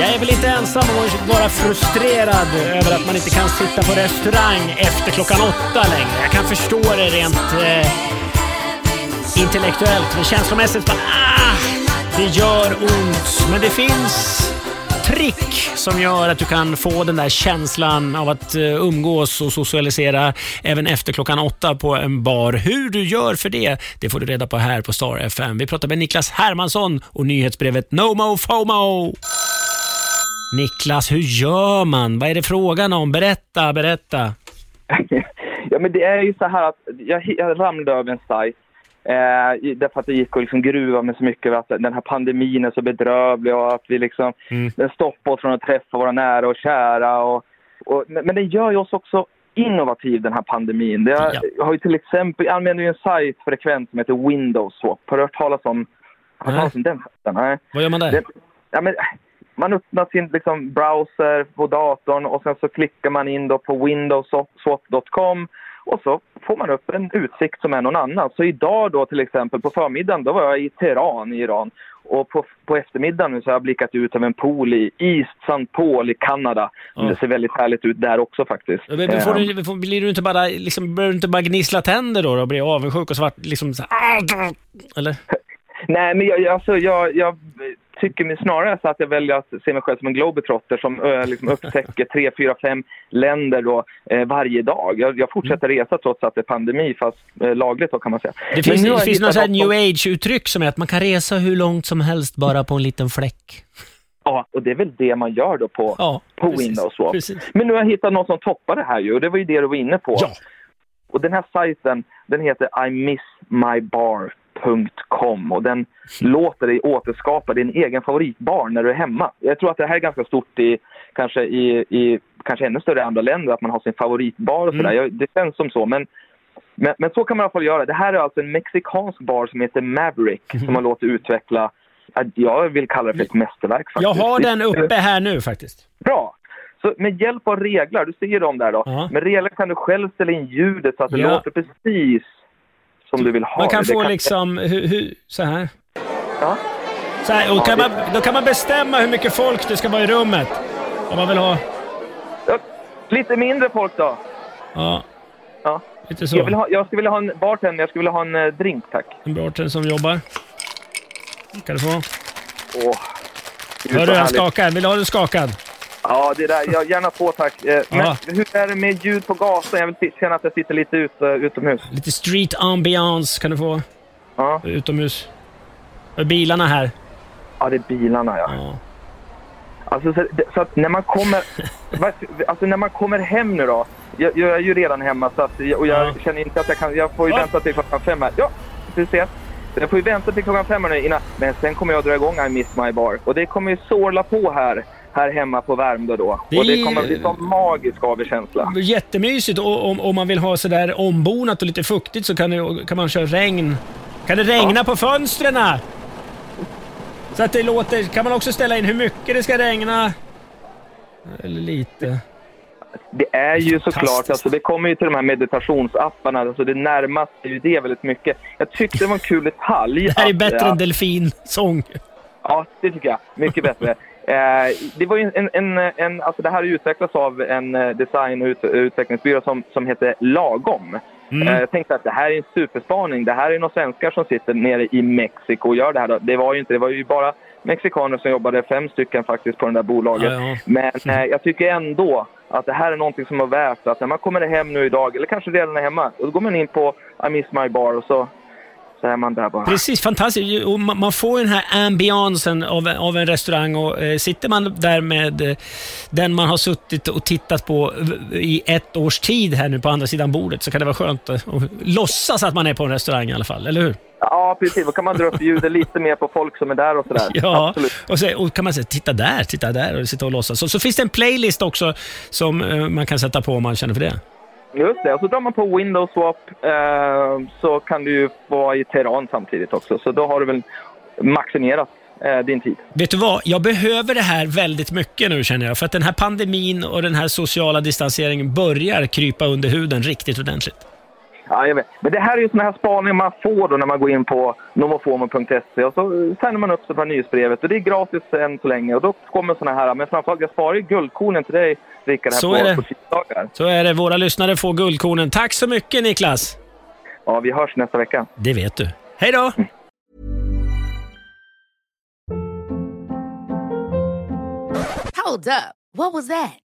Jag är väl inte ensam om att vara frustrerad över att man inte kan sitta på restaurang efter klockan åtta längre. Jag kan förstå det rent eh, intellektuellt, men känslomässigt bara, ah, det gör ont. Men det finns trick som gör att du kan få den där känslan av att eh, umgås och socialisera även efter klockan åtta på en bar. Hur du gör för det, det får du reda på här på Star FM. Vi pratar med Niklas Hermansson och nyhetsbrevet No Mo FOMO. Niklas, hur gör man? Vad är det frågan om? Berätta, berätta. ja, men det är ju så här att jag, jag ramlade över en sajt Eh, därför att det gick att liksom gruva med så mycket att den här pandemin är så bedrövlig och att vi liksom, mm. den stoppar oss från att träffa våra nära och kära. Och, och, men, den gör ju oss också innovativ den här pandemin. Är, ja. Jag har ju till exempel, jag använder ju en sajt frekvent som heter Windows Swap. Har du hört talas om, har talas om den? Nej. Vad gör man där? Det, ja, men, man öppnar sin liksom, browser på datorn och sen så klickar man in då på windowswap.com och så får man upp en utsikt som är någon annan. Så idag då till exempel på förmiddagen då var jag i Teheran i Iran. Och på, på eftermiddagen så har jag blickat ut över en pool i East St. Paul i Kanada. Ja. Det ser väldigt härligt ut där också faktiskt. Men, men får du, får, blir du inte bara, liksom, börjar du inte bara gnissla tänder då och bli avundsjuk och svart liksom så här, Eller? Nej, men jag, alltså, jag, jag tycker mig snarare så att jag väljer att se mig själv som en globetrotter som liksom upptäcker tre, fyra, fem länder då, äh, varje dag. Jag, jag fortsätter mm. resa trots att det är pandemi, fast äh, lagligt då kan man säga. Det finns, det finns något som... new age-uttryck som är att man kan resa hur långt som helst bara på en liten fläck. Ja, och det är väl det man gör då på, ja, på precis, Windows. Swap. Men nu har jag hittat något som toppar det här ju, och det var ju det du var inne på. Ja. Och den här sajten, den heter I miss my bar Com och den låter dig återskapa din egen favoritbar när du är hemma. Jag tror att det här är ganska stort i kanske i, i kanske ännu större andra länder, att man har sin favoritbar och sådär. Mm. Det känns som så, men, men, men, så kan man i alla fall göra. Det här är alltså en mexikansk bar som heter Maverick mm. som har låtit utveckla, jag vill kalla det för ett mästerverk faktiskt. Jag har den uppe här nu faktiskt. Bra! Så med hjälp av regler, du ser dem där då, uh -huh. med regler kan du själv ställa in ljudet så att det ja. låter precis som du vill ha. Man kan få kan... liksom, hur, hur, så här. Ja. Så här, och kan man, då kan man bestämma hur mycket folk det ska vara i rummet. Om man vill ha... Ja, lite mindre folk då. Ja. Ja. Lite så. Jag, vill ha, jag skulle vilja ha en bartender, jag skulle vilja ha en uh, drink tack. En bartender som jobbar. kan du få. Åh. Hör du, han skakar. Vill du ha den skakad? Ja, det där. Ja, gärna två tack. Eh, men ja. hur är det med ljud på gatan? Jag vill känna att jag sitter lite ut, utomhus. Lite street ambiance kan du få. Ja. Utomhus. Bilarna här? Ja, det är bilarna ja. ja. Alltså, så, så, att när man kommer... alltså när man kommer hem nu då. Jag, jag är ju redan hemma så att, och jag ja. känner inte att jag kan... Jag får ju vänta till klockan fem här. Ja, vi ses. Jag får ju vänta till klockan fem här nu innan. Men sen kommer jag dra igång I Miss My Bar. Och det kommer ju sorla på här här hemma på Värmdö då. Det, och det kommer att bli en magisk AV-känsla. Jättemysigt och om, om man vill ha sådär ombonat och lite fuktigt så kan, det, kan man köra regn. Kan det regna ja. på fönstren? Så att det låter... Kan man också ställa in hur mycket det ska regna? Eller lite. Det är ju såklart, alltså det kommer ju till de här meditationsapparna, alltså det närmaste ju det väldigt mycket. Jag tyckte det var en kul detalj. Det här är bättre att, än delfinsång. Ja, det tycker jag. Mycket bättre. Eh, det var ju en, en, en, alltså det här utvecklas av en eh, design och ut, utvecklingsbyrå som, som heter Lagom. Mm. Eh, jag tänkte att det här är en superspaning. Det här är några svenskar som sitter nere i Mexiko och gör det här. Det var ju inte, det var ju bara mexikaner som jobbade, fem stycken faktiskt på det där bolaget. Ja, ja. Men eh, jag tycker ändå att det här är någonting som är värt att när man kommer hem nu idag, eller kanske redan är hemma, då går man in på I miss my bar och så så är man där bara. Precis, fantastiskt. Och man får den här ambiansen av, av en restaurang och eh, sitter man där med eh, den man har suttit och tittat på i ett års tid här nu på andra sidan bordet så kan det vara skönt att låtsas att man är på en restaurang i alla fall, eller hur? Ja, precis. Då kan man dra upp ljudet lite mer på folk som är där och sådär. Ja, Absolut. och så och kan man säga titta där, titta där och sitta och låtsas. Så, så finns det en playlist också som uh, man kan sätta på om man känner för det. Just det, och så drar man på Windows Swap eh, så kan du vara i Teheran samtidigt också. Så då har du väl maximerat eh, din tid. Vet du vad? Jag behöver det här väldigt mycket nu känner jag. För att den här pandemin och den här sociala distanseringen börjar krypa under huden riktigt ordentligt. Ja, jag vet. Men det här är ju sådana här spaningar man får då när man går in på nomofomo.se och så sänder man upp sig på nyhetsbrevet och det är gratis än så länge och då kommer sådana här, men framförallt jag sparar ju guldkornen till dig Rickard här så på, är det. på tisdagar. Så är det, våra lyssnare får guldkornen. Tack så mycket Niklas! Ja, vi hörs nästa vecka. Det vet du. Hej då! Hold up. What was that?